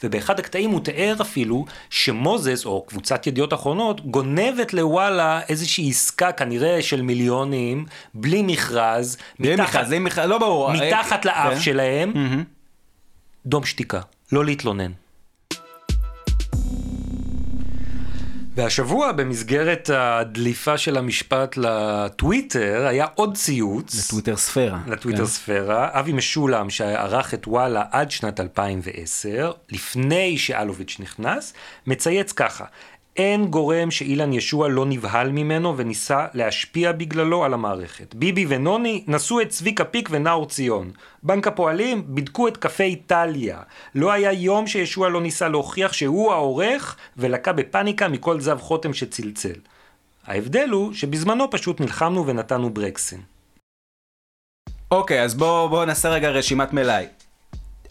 ובאחד הקטעים הוא תיאר אפילו שמוזס, או קבוצת ידיעות אחרונות, גונבת לוואלה איזושהי עסקה כנראה של מיליונים, בלי מכרז, בלי מתחת- מכרז, מכרז, לא ברור. מתחת אה, לאף כן. שלהם, מהמם. דום שתיקה, לא להתלונן. והשבוע במסגרת הדליפה של המשפט לטוויטר היה עוד ציוץ. לטוויטר ספירה. לטוויטר כן. ספירה, אבי משולם שערך את וואלה עד שנת 2010, לפני שאלוביץ' נכנס, מצייץ ככה: אין גורם שאילן ישוע לא נבהל ממנו וניסה להשפיע בגללו על המערכת. ביבי ונוני נשאו את צביקה פיק ונאור ציון. בנק הפועלים בידקו את קפה איטליה. לא היה יום שישוע לא ניסה להוכיח שהוא העורך ולקה בפאניקה מכל זב חותם שצלצל. ההבדל הוא שבזמנו פשוט נלחמנו ונתנו ברקסים. אוקיי, אז בואו בוא נעשה רגע רשימת מלאי.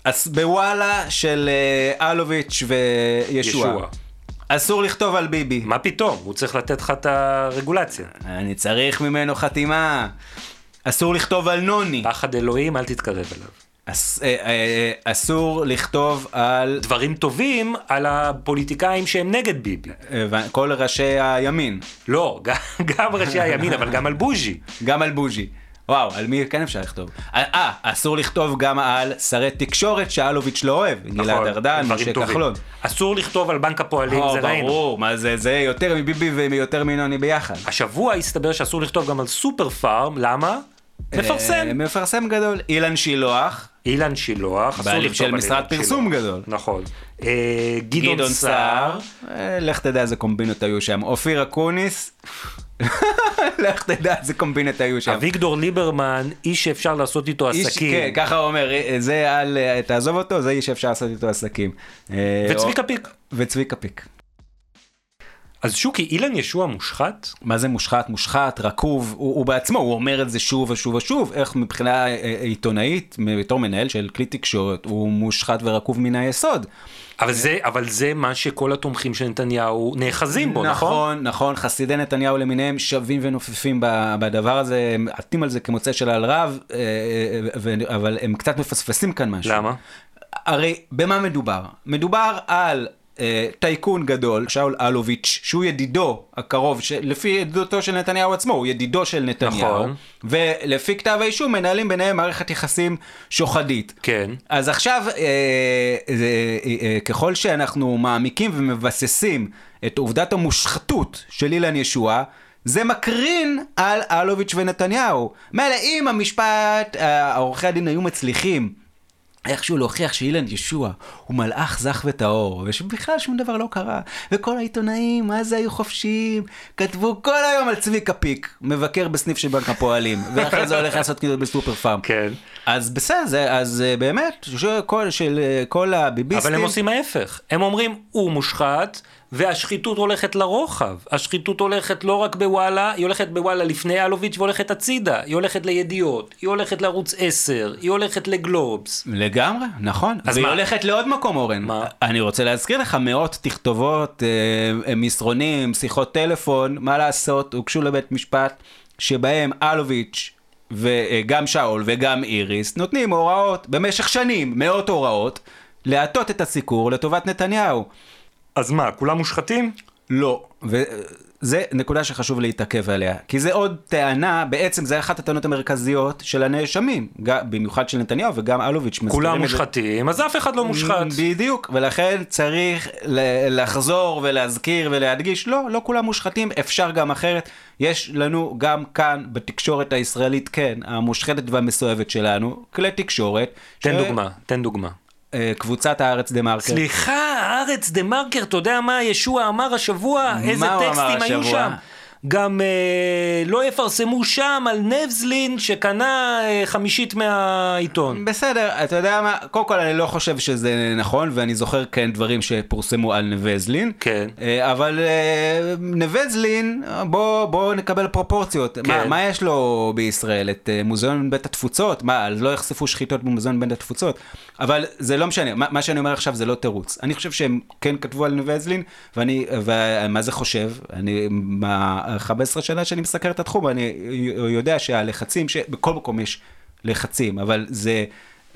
אז בוואלה של אה, אלוביץ' וישוע. ישוע. אסור לכתוב על ביבי. מה פתאום? הוא צריך לתת לך את הרגולציה. אני צריך ממנו חתימה. אסור לכתוב על נוני. פחד אלוהים, אל תתקרב אליו. אס, אה, אה, אסור לכתוב על דברים טובים על הפוליטיקאים שהם נגד ביבי. אה, כל ראשי הימין. לא, גם, גם ראשי הימין, אבל גם על בוז'י. גם על בוז'י. וואו, על מי כן אפשר לכתוב? אה, אסור לכתוב גם על שרי תקשורת שאלוביץ' לא אוהב. נכון, גלעד ארדן, משה. כחלון. אסור לכתוב על בנק הפועלים, או, זה ראינו. ברור, מה זה, זה יותר מביבי ויותר מנוני ביחד. השבוע הסתבר שאסור לכתוב גם על סופר פארם, למה? מפרסם. אה, מפרסם גדול. אילן שילוח, אילן שילוח, לכתוב של משרד פרסום. גדול. נכון. אה, גדעון סער, אה, לך תדע איזה קומבינות היו שם. אופיר אקוניס, לך תדע איזה קומבינות היו שם. אביגדור ליברמן, איש שאפשר לעשות איתו עסקים. כן, ככה הוא אומר, זה אל אה, תעזוב אותו, זה איש שאפשר לעשות איתו עסקים. אה, וצביקה פיק. וצביקה פיק. אז שוקי, אילן ישוע מושחת? מה זה מושחת? מושחת, רקוב, הוא, הוא בעצמו, הוא אומר את זה שוב ושוב ושוב, איך מבחינה אה, אה, עיתונאית, בתור מנהל של כלי תקשורת, הוא מושחת ורקוב מן היסוד. אבל זה, אבל זה מה שכל התומכים של נתניהו נאחזים בו, נכון? נכון, נכון, חסידי נתניהו למיניהם שווים ונופפים בדבר הזה, הם עטים על זה כמוצא שלל רב, אה, אבל הם קצת מפספסים כאן משהו. למה? הרי במה מדובר? מדובר על טייקון גדול, שאול אלוביץ', שהוא ידידו הקרוב, לפי ידידותו של נתניהו עצמו, הוא ידידו של נתניהו, נכון. ולפי כתב האישום מנהלים ביניהם מערכת יחסים שוחדית. כן. אז עכשיו, אה, זה, אה, אה, ככל שאנחנו מעמיקים ומבססים את עובדת המושחתות של אילן ישועה, זה מקרין על אלוביץ' ונתניהו. מילא אם המשפט, אה, עורכי הדין היו מצליחים איכשהו להוכיח שאילן ישוע הוא מלאך זך וטהור, ושבכלל שום דבר לא קרה, וכל העיתונאים, מה זה היו חופשיים, כתבו כל היום על צביקה פיק, מבקר בסניף של בנק הפועלים, ואחרי זה הולך לעשות קניות בסופר פארם. כן. אז בסדר, זה- אז אה, באמת, שכל, של אה, כל הביביסטים... אבל הם עושים ההפך. הם אומרים, הוא מושחת, והשחיתות הולכת לרוחב. השחיתות הולכת לא רק בוואלה, היא הולכת בוואלה לפני אלוביץ' והולכת הצידה. היא הולכת לידיעות, היא הולכת לערוץ 10, היא הולכת לגלובס. לגמרי, נכון. אז והיא מה? הולכת לעוד מקום, אורן. מה? אני רוצה להזכיר לך, מאות תכתובות, אה, מסרונים, שיחות טלפון, מה לעשות, הוגשו לבית משפט, שבהם אלוביץ' וגם שאול וגם איריס נותנים הוראות, במשך שנים, מאות הוראות, להטות את הסיקור לטובת נתניהו. אז מה, כולם מושחתים? לא. וזה נקודה שחשוב להתעכב עליה. כי זה עוד טענה, בעצם זה אחת הטענות המרכזיות של הנאשמים. במיוחד של נתניהו וגם אלוביץ'. כולם את זה. מושחתים, אז אף אחד לא מושחת. בדיוק, ולכן צריך לחזור ולהזכיר ולהדגיש, לא, לא כולם מושחתים, אפשר גם אחרת. יש לנו גם כאן בתקשורת הישראלית, כן, המושחתת והמסואבת שלנו, כלי תקשורת. תן ש- דוגמה, תן דוגמה. אה, קבוצת הארץ דה מרקר. סליחה, הארץ דה מרקר, אתה יודע מה ישוע אמר השבוע? איזה טקסטים היו? שם? גם אה, לא יפרסמו שם על נבזלין שקנה אה, חמישית מהעיתון. בסדר, אתה יודע מה, קודם כל אני לא חושב שזה נכון, ואני זוכר כן דברים שפורסמו על נבזלין. כן. אה, אבל אה, נבזלין, בוא, בוא נקבל פרופורציות. כן. מה, מה יש לו בישראל? את אה, מוזיאון בית התפוצות? מה, לא יחשפו שחיתות במוזיאון בית התפוצות? אבל זה לא משנה, מה, מה שאני אומר עכשיו זה לא תירוץ. אני חושב שהם כן כתבו על נבזלין, ואני, ומה זה חושב? אני, מה, 15 שנה שאני מסקר את התחום, אני יודע שהלחצים, שבכל מקום יש לחצים, אבל זה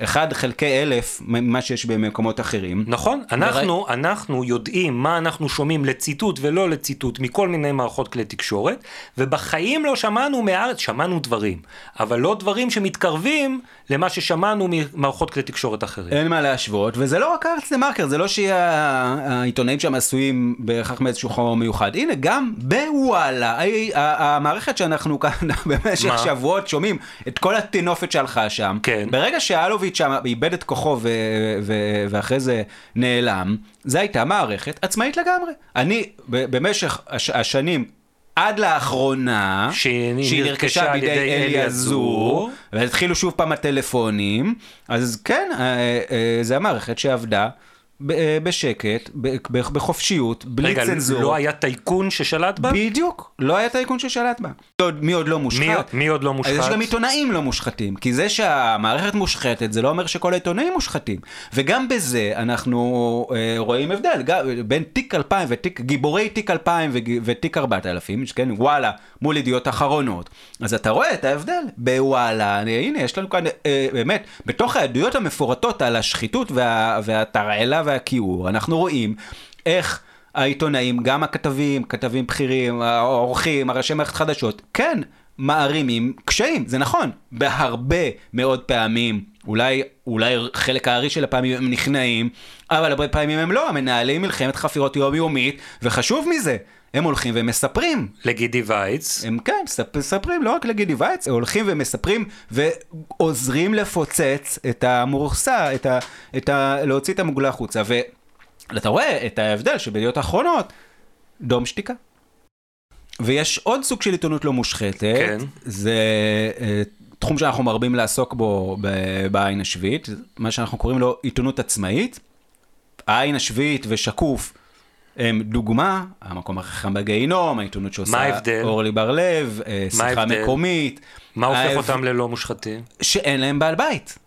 אחד חלקי אלף ממה שיש במקומות אחרים. נכון, אנחנו, אנחנו יודעים מה אנחנו שומעים לציטוט ולא לציטוט מכל מיני מערכות כלי תקשורת, ובחיים לא שמענו מהארץ, שמענו דברים, אבל לא דברים שמתקרבים למה ששמענו ממערכות כלי תקשורת אחרים. אין מה להשוות, וזה לא רק הארץ דה מרקר, זה לא שהעיתונאים שם עשויים בהכרח מאיזשהו חומר מיוחד. הנה, גם בוואלה, המערכת שאנחנו כאן במשך מה? שבועות שומעים את כל הטינופת שהלכה שם, כן. ברגע שאלוביץ' שם איבד את כוחו ו- ו- ואחרי זה נעלם, זו הייתה מערכת עצמאית לגמרי. אני, במשך הש- השנים... עד לאחרונה, שהיא נרכשה בידי ידי אלי עזור. והתחילו שוב פעם הטלפונים, אז כן, אה, אה, זה המערכת שעבדה אה, בשקט, ב- ב- בחופשיות, בלי רגע, צנזורה. לא היה טייקון ששלט בה? בדיוק, לא היה טייקון ששלט בה. מי עוד, מי עוד לא מושחת? מי, מי עוד לא אז מושחת? יש גם עיתונאים לא מושחתים, כי זה שהמערכת מושחתת זה לא אומר שכל העיתונאים מושחתים. וגם בזה אנחנו אה, רואים הבדל, גם, בין תיק 2000 ותיק, גיבורי תיק 2000 וג- ותיק 4000, כן, וואלה, מול ידיעות אחרונות. אז אתה רואה את ההבדל בוואלה, הנה יש לנו כאן, אה, באמת, בתוך העדויות המפורטות על השחיתות וה, והתרעלה והכיעור, אנחנו רואים איך... העיתונאים, גם הכתבים, כתבים בכירים, העורכים, הראשי מערכת חדשות, כן, מערימים קשיים, זה נכון, בהרבה מאוד פעמים, אולי, אולי חלק הארי של הפעמים הם נכנעים, אבל הרבה פעמים הם לא, מנהלים מלחמת חפירות יומיומית, וחשוב מזה, הם הולכים ומספרים. לגידי וייץ. הם כן, מספרים, לא רק לגידי וייץ, הם הולכים ומספרים ועוזרים לפוצץ את המורסה, את ה, את ה, להוציא את המוגלה החוצה. ואתה רואה את ההבדל שבידיעות האחרונות, דום שתיקה. ויש עוד סוג של עיתונות לא מושחתת, כן. זה uh, תחום שאנחנו מרבים לעסוק בו בעין השביעית, מה שאנחנו קוראים לו עיתונות עצמאית. העין השביעית ושקוף דוגמה, המקום החכם בגיהינום, העיתונות שעושה אורלי בר-לב, אה, שיחה מקומית. מה הופך האב... אותם ללא מושחתים? שאין להם בעל בית.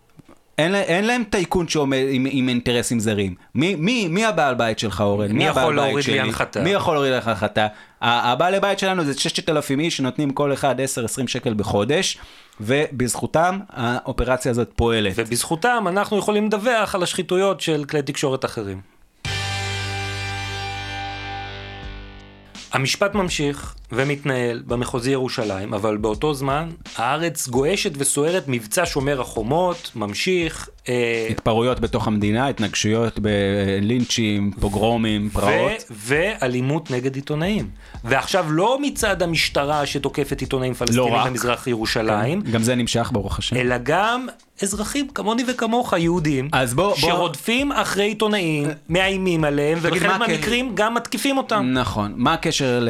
אין, אין להם טייקון שעומד עם, עם אינטרסים זרים. מי, מי, מי הבעל בית שלך, אורן? מי יכול להוריד לי הנחתה? מי יכול להוריד לך הנחתה? הבעלי בית שלנו זה 6,000 איש שנותנים כל אחד 10-20 שקל בחודש, ובזכותם האופרציה הזאת פועלת. ובזכותם אנחנו יכולים לדווח על השחיתויות של כלי תקשורת אחרים. המשפט ממשיך ומתנהל במחוזי ירושלים, אבל באותו זמן הארץ גועשת וסוערת, מבצע שומר החומות, ממשיך. אה, התפרעויות בתוך המדינה, התנגשויות בלינצ'ים, פוגרומים, פרעות. ואלימות נגד עיתונאים. ועכשיו לא מצד המשטרה שתוקפת עיתונאים פלסטינים לא במזרח ירושלים. כן, גם זה נמשך ברוך השם. אלא גם אזרחים כמוני וכמוך, יהודים, אז בוא, שרודפים בוא... אחרי עיתונאים, מאיימים עליהם, ובחלק מהמקרים גם מתקיפים אותם. נכון. מה הקשר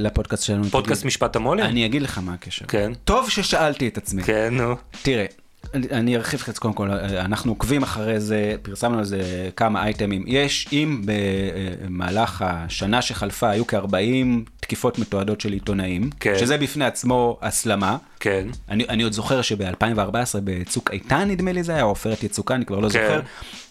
לפודקאסט שלנו? פודקאסט משפט המו"לים? אני אגיד לך מה הקשר. כן. טוב ששאלתי את עצמי. כן, נו. תראה. אני ארחיב קצת קודם כל, אנחנו עוקבים אחרי זה, פרסמנו על זה כמה אייטמים. יש, אם במהלך השנה שחלפה היו כ-40 תקיפות מתועדות של עיתונאים, כן. שזה בפני עצמו הסלמה. כן. אני, אני עוד זוכר שב-2014 בצוק איתן נדמה לי זה היה, עופרת יצוקה, אני כבר לא כן. זוכר.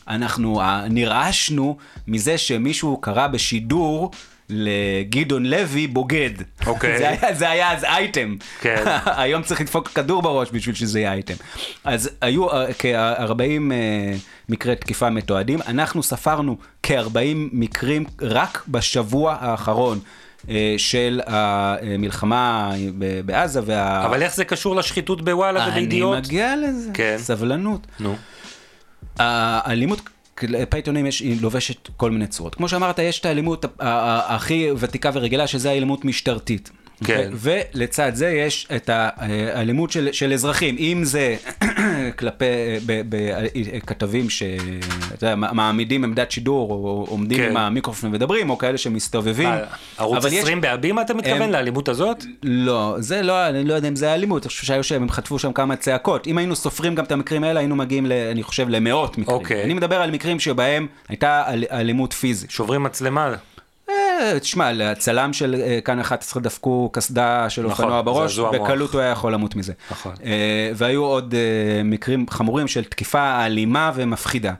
אנחנו נרעשנו מזה שמישהו קרא בשידור לגדעון לוי בוגד. אוקיי. זה, היה, זה היה אז אייטם. כן. היום צריך לדפוק כדור בראש בשביל שזה יהיה אייטם. אז היו uh, כ-40 uh, מקרי תקיפה מתועדים, אנחנו ספרנו כ-40 מקרים רק בשבוע האחרון. uh, של המלחמה בעזה וה... אבל איך זה קשור לשחיתות בוואלה ובידיעות? אני מגיע לזה, כן. סבלנות. נו. האלימות כלפי עיתונים יש, היא לובשת כל מיני צורות. כמו שאמרת, יש את האלימות הכי ותיקה ורגילה, שזה האלימות משטרתית. כן. ולצד זה יש את האלימות של, של אזרחים, אם זה כלפי כתבים שמעמידים עמדת שידור, או עומדים כן. עם המיקרופון ומדברים, או כאלה שמסתובבים. ערוץ 20 יש... בהבימה אתה מתכוון, הם... לאלימות הזאת? לא, זה לא, אני לא יודע אם זה אלימות, אני חושב שהיו שם, הם חטפו שם כמה צעקות. אם היינו סופרים גם את המקרים האלה, היינו מגיעים, ל, אני חושב, למאות מקרים. אוקיי. אני מדבר על מקרים שבהם הייתה אלימות פיזית. שוברים מצלמה. אה, תשמע, לצלם של אה, כאן 11 דפקו קסדה של נכון, אופנוע בראש, בקלות הוא היה יכול למות מזה. נכון. אה, והיו עוד מקרים חמורים של תקיפה אלימה ומפחידה.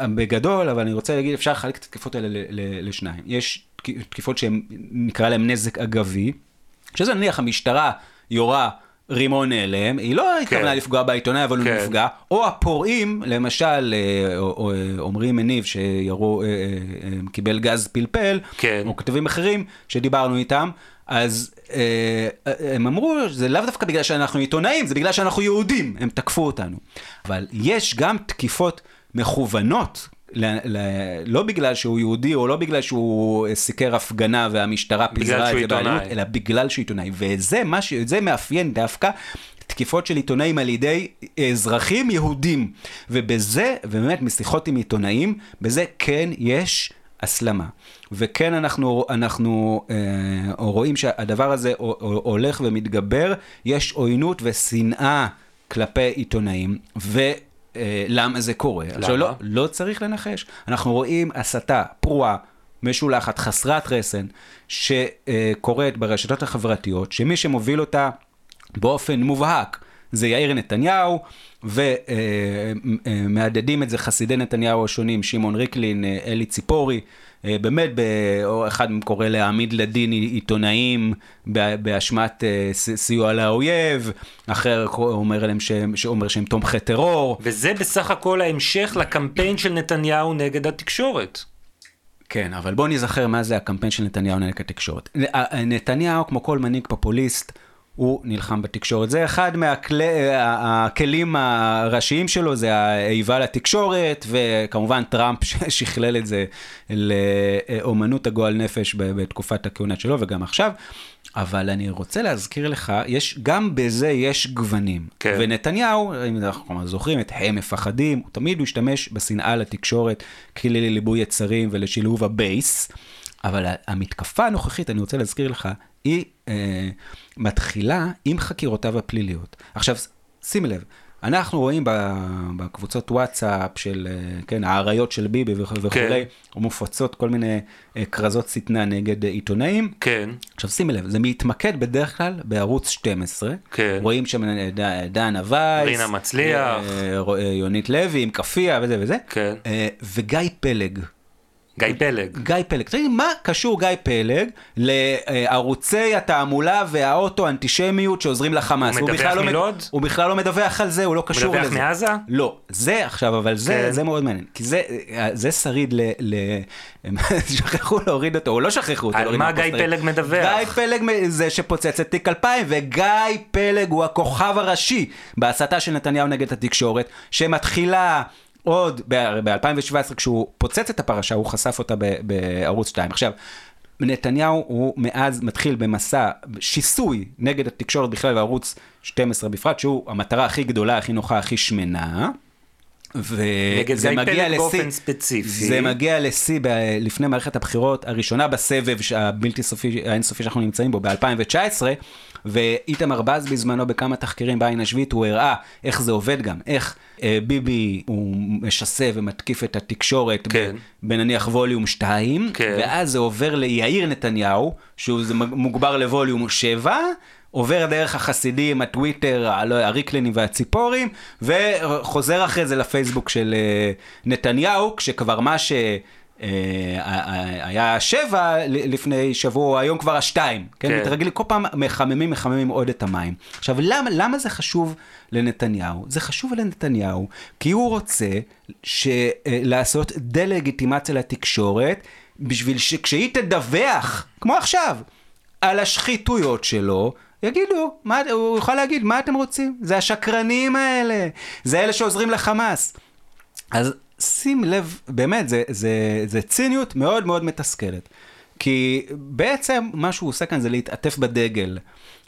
בגדול, אבל אני רוצה להגיד, אפשר לחלק את התקיפות האלה לשניים. יש תקיפות שהן, נקרא להן נזק אגבי, שזה נניח המשטרה יורה רימון הלם, היא לא התכוונה כן. לפגוע בעיתונאי, אבל כן. הוא נפגע, או הפורעים, למשל, עמרי מניב שירו, אה, אה, אה, קיבל גז פלפל, כן. או כתבים אחרים שדיברנו איתם, אז הם אמרו, זה לאו דווקא בגלל שאנחנו עיתונאים, זה בגלל שאנחנו יהודים, הם תקפו אותנו. אבל יש גם תקיפות מכוונות ל, ל, לא בגלל שהוא יהודי, או לא בגלל שהוא סיקר הפגנה והמשטרה פיזרה את זה באלימות, אלא בגלל שהוא עיתונאי. וזה מה ש... זה מאפיין דווקא תקיפות של עיתונאים על ידי אזרחים יהודים. ובזה, ובאמת משיחות עם עיתונאים, בזה כן יש הסלמה. וכן אנחנו, אנחנו אה, רואים שהדבר הזה הולך ומתגבר, יש עוינות ושנאה כלפי עיתונאים, ו... אה, למה זה קורה. למה? עכשיו, לא, לא צריך לנחש. אנחנו רואים הסתה פרועה, משולחת, חסרת רסן, שקורית ברשתות החברתיות, שמי שמוביל אותה באופן מובהק זה יאיר נתניהו, ומהדהדים את זה חסידי נתניהו השונים, שמעון ריקלין, אה, אלי ציפורי, אה, באמת, אחד קורא להעמיד לדין עיתונאים באשמת אה, סיוע לאויב, אחר אומר להם שהם, שאומר שהם תומכי טרור. וזה בסך הכל ההמשך לקמפיין של נתניהו נגד התקשורת. כן, אבל בוא נזכר מה זה הקמפיין של נתניהו נגד התקשורת. נתניהו, כמו כל מנהיג פופוליסט, הוא נלחם בתקשורת. זה אחד מהכלים הראשיים שלו, זה האיבה לתקשורת, וכמובן טראמפ שכלל את זה לאומנות הגועל נפש בתקופת הכהונה שלו, וגם עכשיו. אבל אני רוצה להזכיר לך, יש, גם בזה יש גוונים. כן. ונתניהו, אם אנחנו זוכרים את הם מפחדים, הוא תמיד משתמש בשנאה לתקשורת, כלי לליבוי יצרים ולשלהוב הבייס. אבל המתקפה הנוכחית, אני רוצה להזכיר לך, היא אה, מתחילה עם חקירותיו הפליליות. עכשיו, שים לב, אנחנו רואים בקבוצות וואטסאפ של, אה, כן, האריות של ביבי וכולי, כן. מופצות כל מיני אה, כרזות שטנה נגד עיתונאים. כן. עכשיו שימי לב, זה מתמקד בדרך כלל בערוץ 12. כן. רואים שם אה, דנה וייס. רינה מצליח. יונית לוי עם כאפיה וזה וזה. כן. וגיא פלג. גיא פלג. גיא פלג. תגיד, מה קשור גיא פלג לערוצי התעמולה והאוטו-אנטישמיות שעוזרים לחמאס? הוא מדווח לא מלוד? הוא בכלל לא מדווח על זה, הוא לא קשור לזה. מדווח מעזה? לא. זה עכשיו, אבל זה, כן. זה מאוד מעניין. כי זה, זה שריד ל... ל... שכחו להוריד אותו, או לא שכחו אותו. על מה גיא פלג מדווח? גיא פלג זה שפוצץ את תיק 2000, וגיא פלג הוא הכוכב הראשי בהסתה של נתניהו נגד התקשורת, שמתחילה... עוד ב-2017, כשהוא פוצץ את הפרשה, הוא חשף אותה בערוץ 2. עכשיו, נתניהו הוא מאז מתחיל במסע שיסוי נגד התקשורת בכלל וערוץ 12 בפרט, שהוא המטרה הכי גדולה, הכי נוחה, הכי שמנה. וזה מגיע לשיא, באופן ספציפי. זה מגיע לשיא ב- לפני מערכת הבחירות הראשונה בסבב הבלתי סופי, האינסופי שאנחנו נמצאים בו ב-2019, ואיתמר בז בזמנו בכמה תחקירים בעין השביעית, הוא הראה איך זה עובד גם, איך אה, ביבי הוא משסה ומתקיף את התקשורת כן. בנניח ווליום 2, כן. ואז זה עובר ליאיר נתניהו, שהוא מוגבר לווליום 7, עובר דרך החסידים, הטוויטר, הריקלנים והציפורים, וחוזר אחרי זה לפייסבוק של אה, נתניהו, כשכבר מה ש... אה, היה שבע לפני שבוע, היום כבר השתיים, כן? כן. מתרגלים, כל פעם מחממים, מחממים עוד את המים. עכשיו, למה, למה זה חשוב לנתניהו? זה חשוב לנתניהו, כי הוא רוצה ש... אה, לעשות דה-לגיטימציה לתקשורת, בשביל שכשהיא תדווח, כמו עכשיו, על השחיתויות שלו, יגידו, מה, הוא יוכל להגיד, מה אתם רוצים? זה השקרנים האלה, זה אלה שעוזרים לחמאס. אז שים לב, באמת, זה, זה, זה ציניות מאוד מאוד מתסכלת. כי בעצם מה שהוא עושה כאן זה להתעטף בדגל.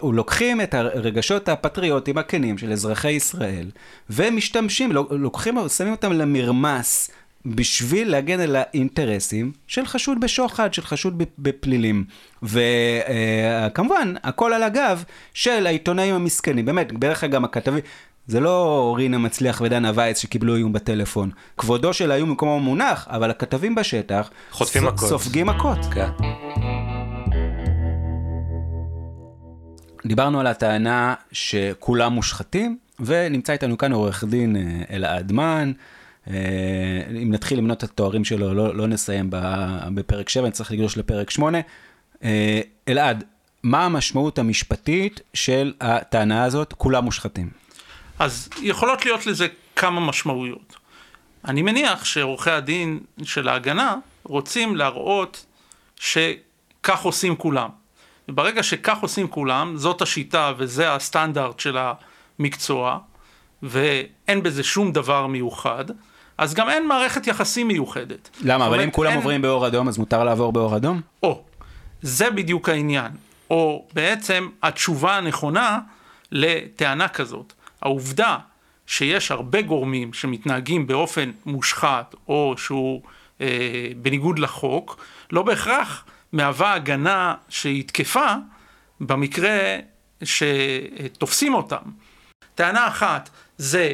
הוא לוקחים את הרגשות הפטריוטיים הכנים של אזרחי ישראל, ומשתמשים, לוקחים, שמים אותם למרמס, בשביל להגן על האינטרסים של חשוד בשוחד, של חשוד בפלילים. וכמובן, הכל על הגב של העיתונאים המסכנים. באמת, בערך גם הכתבים, זה לא רינה מצליח ודנה וייץ שקיבלו איום בטלפון. כבודו של האיום במקומו מונח, אבל הכתבים בשטח חוטפים מכות. סופגים מכות. כן. דיברנו על הטענה שכולם מושחתים, ונמצא איתנו כאן עורך דין אה, אלעד מן. אה, אם נתחיל למנות את התוארים שלו, לא, לא נסיים בפרק 7, נצטרך לגלוש לפרק 8. אה, אלעד, מה המשמעות המשפטית של הטענה הזאת, כולם מושחתים? אז יכולות להיות לזה כמה משמעויות. אני מניח שעורכי הדין של ההגנה רוצים להראות שכך עושים כולם. וברגע שכך עושים כולם, זאת השיטה וזה הסטנדרט של המקצוע, ואין בזה שום דבר מיוחד, אז גם אין מערכת יחסים מיוחדת. למה? אבל אם כולם אין... עוברים באור אדום, אז מותר לעבור באור אדום? או, זה בדיוק העניין. או בעצם התשובה הנכונה לטענה כזאת. העובדה שיש הרבה גורמים שמתנהגים באופן מושחת או שהוא אה, בניגוד לחוק, לא בהכרח מהווה הגנה שהיא תקפה במקרה שתופסים אותם. טענה אחת זה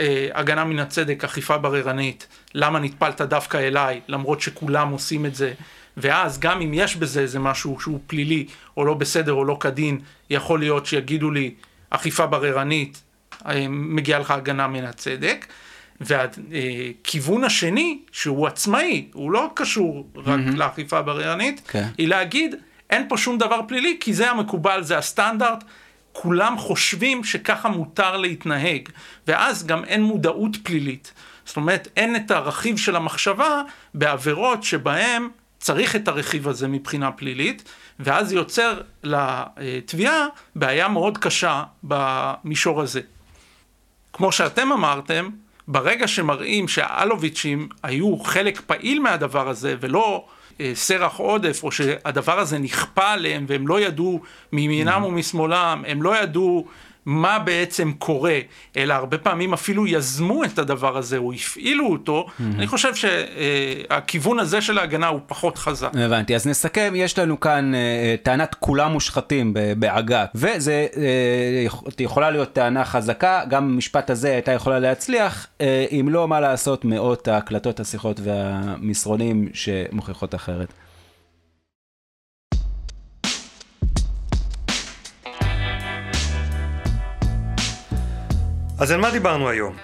אה, הגנה מן הצדק, אכיפה בררנית, למה נטפלת דווקא אליי, למרות שכולם עושים את זה, ואז גם אם יש בזה איזה משהו שהוא פלילי, או לא בסדר או לא כדין, יכול להיות שיגידו לי אכיפה בררנית, מגיעה לך הגנה מן הצדק. והכיוון השני, שהוא עצמאי, הוא לא קשור רק mm-hmm. לאכיפה בררנית, okay. כן. היא להגיד, אין פה שום דבר פלילי, כי זה המקובל, זה הסטנדרט, כולם חושבים שככה מותר להתנהג, ואז גם אין מודעות פלילית. זאת אומרת, אין את הרכיב של המחשבה בעבירות שבהם צריך את הרכיב הזה מבחינה פלילית, ואז יוצר לתביעה בעיה מאוד קשה במישור הזה. כמו שאתם אמרתם, ברגע שמראים שהאלוביצ'ים היו חלק פעיל מהדבר הזה ולא אה, סרח עודף או שהדבר הזה נכפה עליהם והם לא ידעו מימינם ומשמאלם, הם לא ידעו מה בעצם קורה, אלא הרבה פעמים אפילו יזמו את הדבר הזה או הפעילו אותו, mm-hmm. אני חושב שהכיוון הזה של ההגנה הוא פחות חזק. הבנתי, אז נסכם, יש לנו כאן אה, טענת כולם מושחתים בעגה, וזה אה, יכולה להיות טענה חזקה, גם המשפט הזה הייתה יכולה להצליח, אה, אם לא, מה לעשות, מאות ההקלטות, השיחות והמסרונים שמוכיחות אחרת. אז על מה דיברנו היום?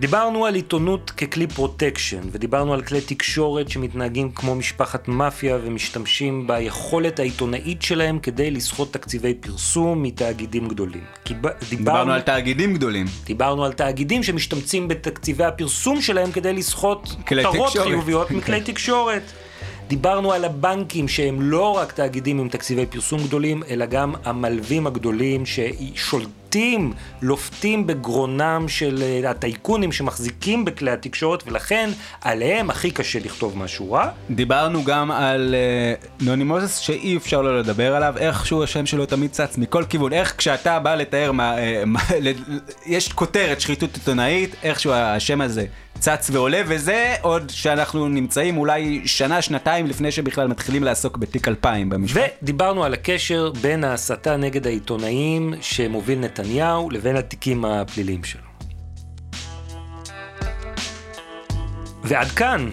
דיברנו על עיתונות ככלי פרוטקשן, ודיברנו על כלי תקשורת שמתנהגים כמו משפחת מאפיה ומשתמשים ביכולת העיתונאית שלהם כדי לסחוט תקציבי פרסום מתאגידים גדולים. דיברנו, דיברנו על תאגידים גדולים. דיברנו על תאגידים שמשתמצים בתקציבי הפרסום שלהם כדי לסחוט כותרות חיוביות מכלי תקשורת. דיברנו על הבנקים שהם לא רק תאגידים עם תקציבי פרסום גדולים, אלא גם המלווים הגדולים ששולטים, לופתים בגרונם של אה, הטייקונים שמחזיקים בכלי התקשורת, ולכן עליהם הכי קשה לכתוב משהו רע. דיברנו גם על uh, נוני מוזס שאי אפשר לא לדבר עליו, איכשהו השם שלו תמיד צץ מכל כיוון, איך כשאתה בא לתאר מה, uh, מה יש כותרת שחיתות עיתונאית, איכשהו השם הזה צץ ועולה, וזה עוד שאנחנו נמצאים אולי שנה, שנתיים לפני שבכלל מתחילים לעסוק בתיק 2000 במשפט. ודיברנו על הקשר בין ההסתה נגד העיתונאים שמוביל נתניהו לבין התיקים הפליליים שלו. ועד כאן,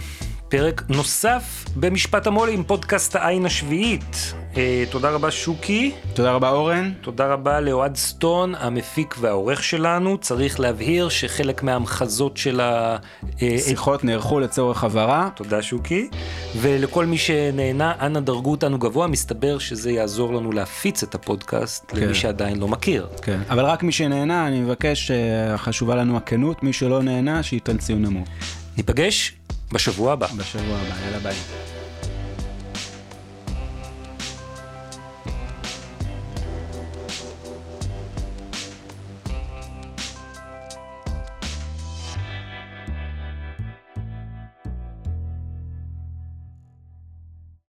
פרק נוסף במשפט המו"ל עם פודקאסט העין השביעית. אה, תודה רבה שוקי. תודה רבה אורן. תודה רבה לאוהד סטון, המפיק והעורך שלנו. צריך להבהיר שחלק מהמחזות של השיחות אה, נערכו לצורך הבהרה. תודה שוקי. ולכל מי שנהנה, אנא דרגו אותנו גבוה, מסתבר שזה יעזור לנו להפיץ את הפודקאסט כן. למי שעדיין לא מכיר. כן, אבל רק מי שנהנה, אני מבקש, אה, חשובה לנו הכנות, מי שלא נהנה, שייתן ציון נמוך. ניפגש בשבוע הבא. בשבוע הבא, יאללה ביי.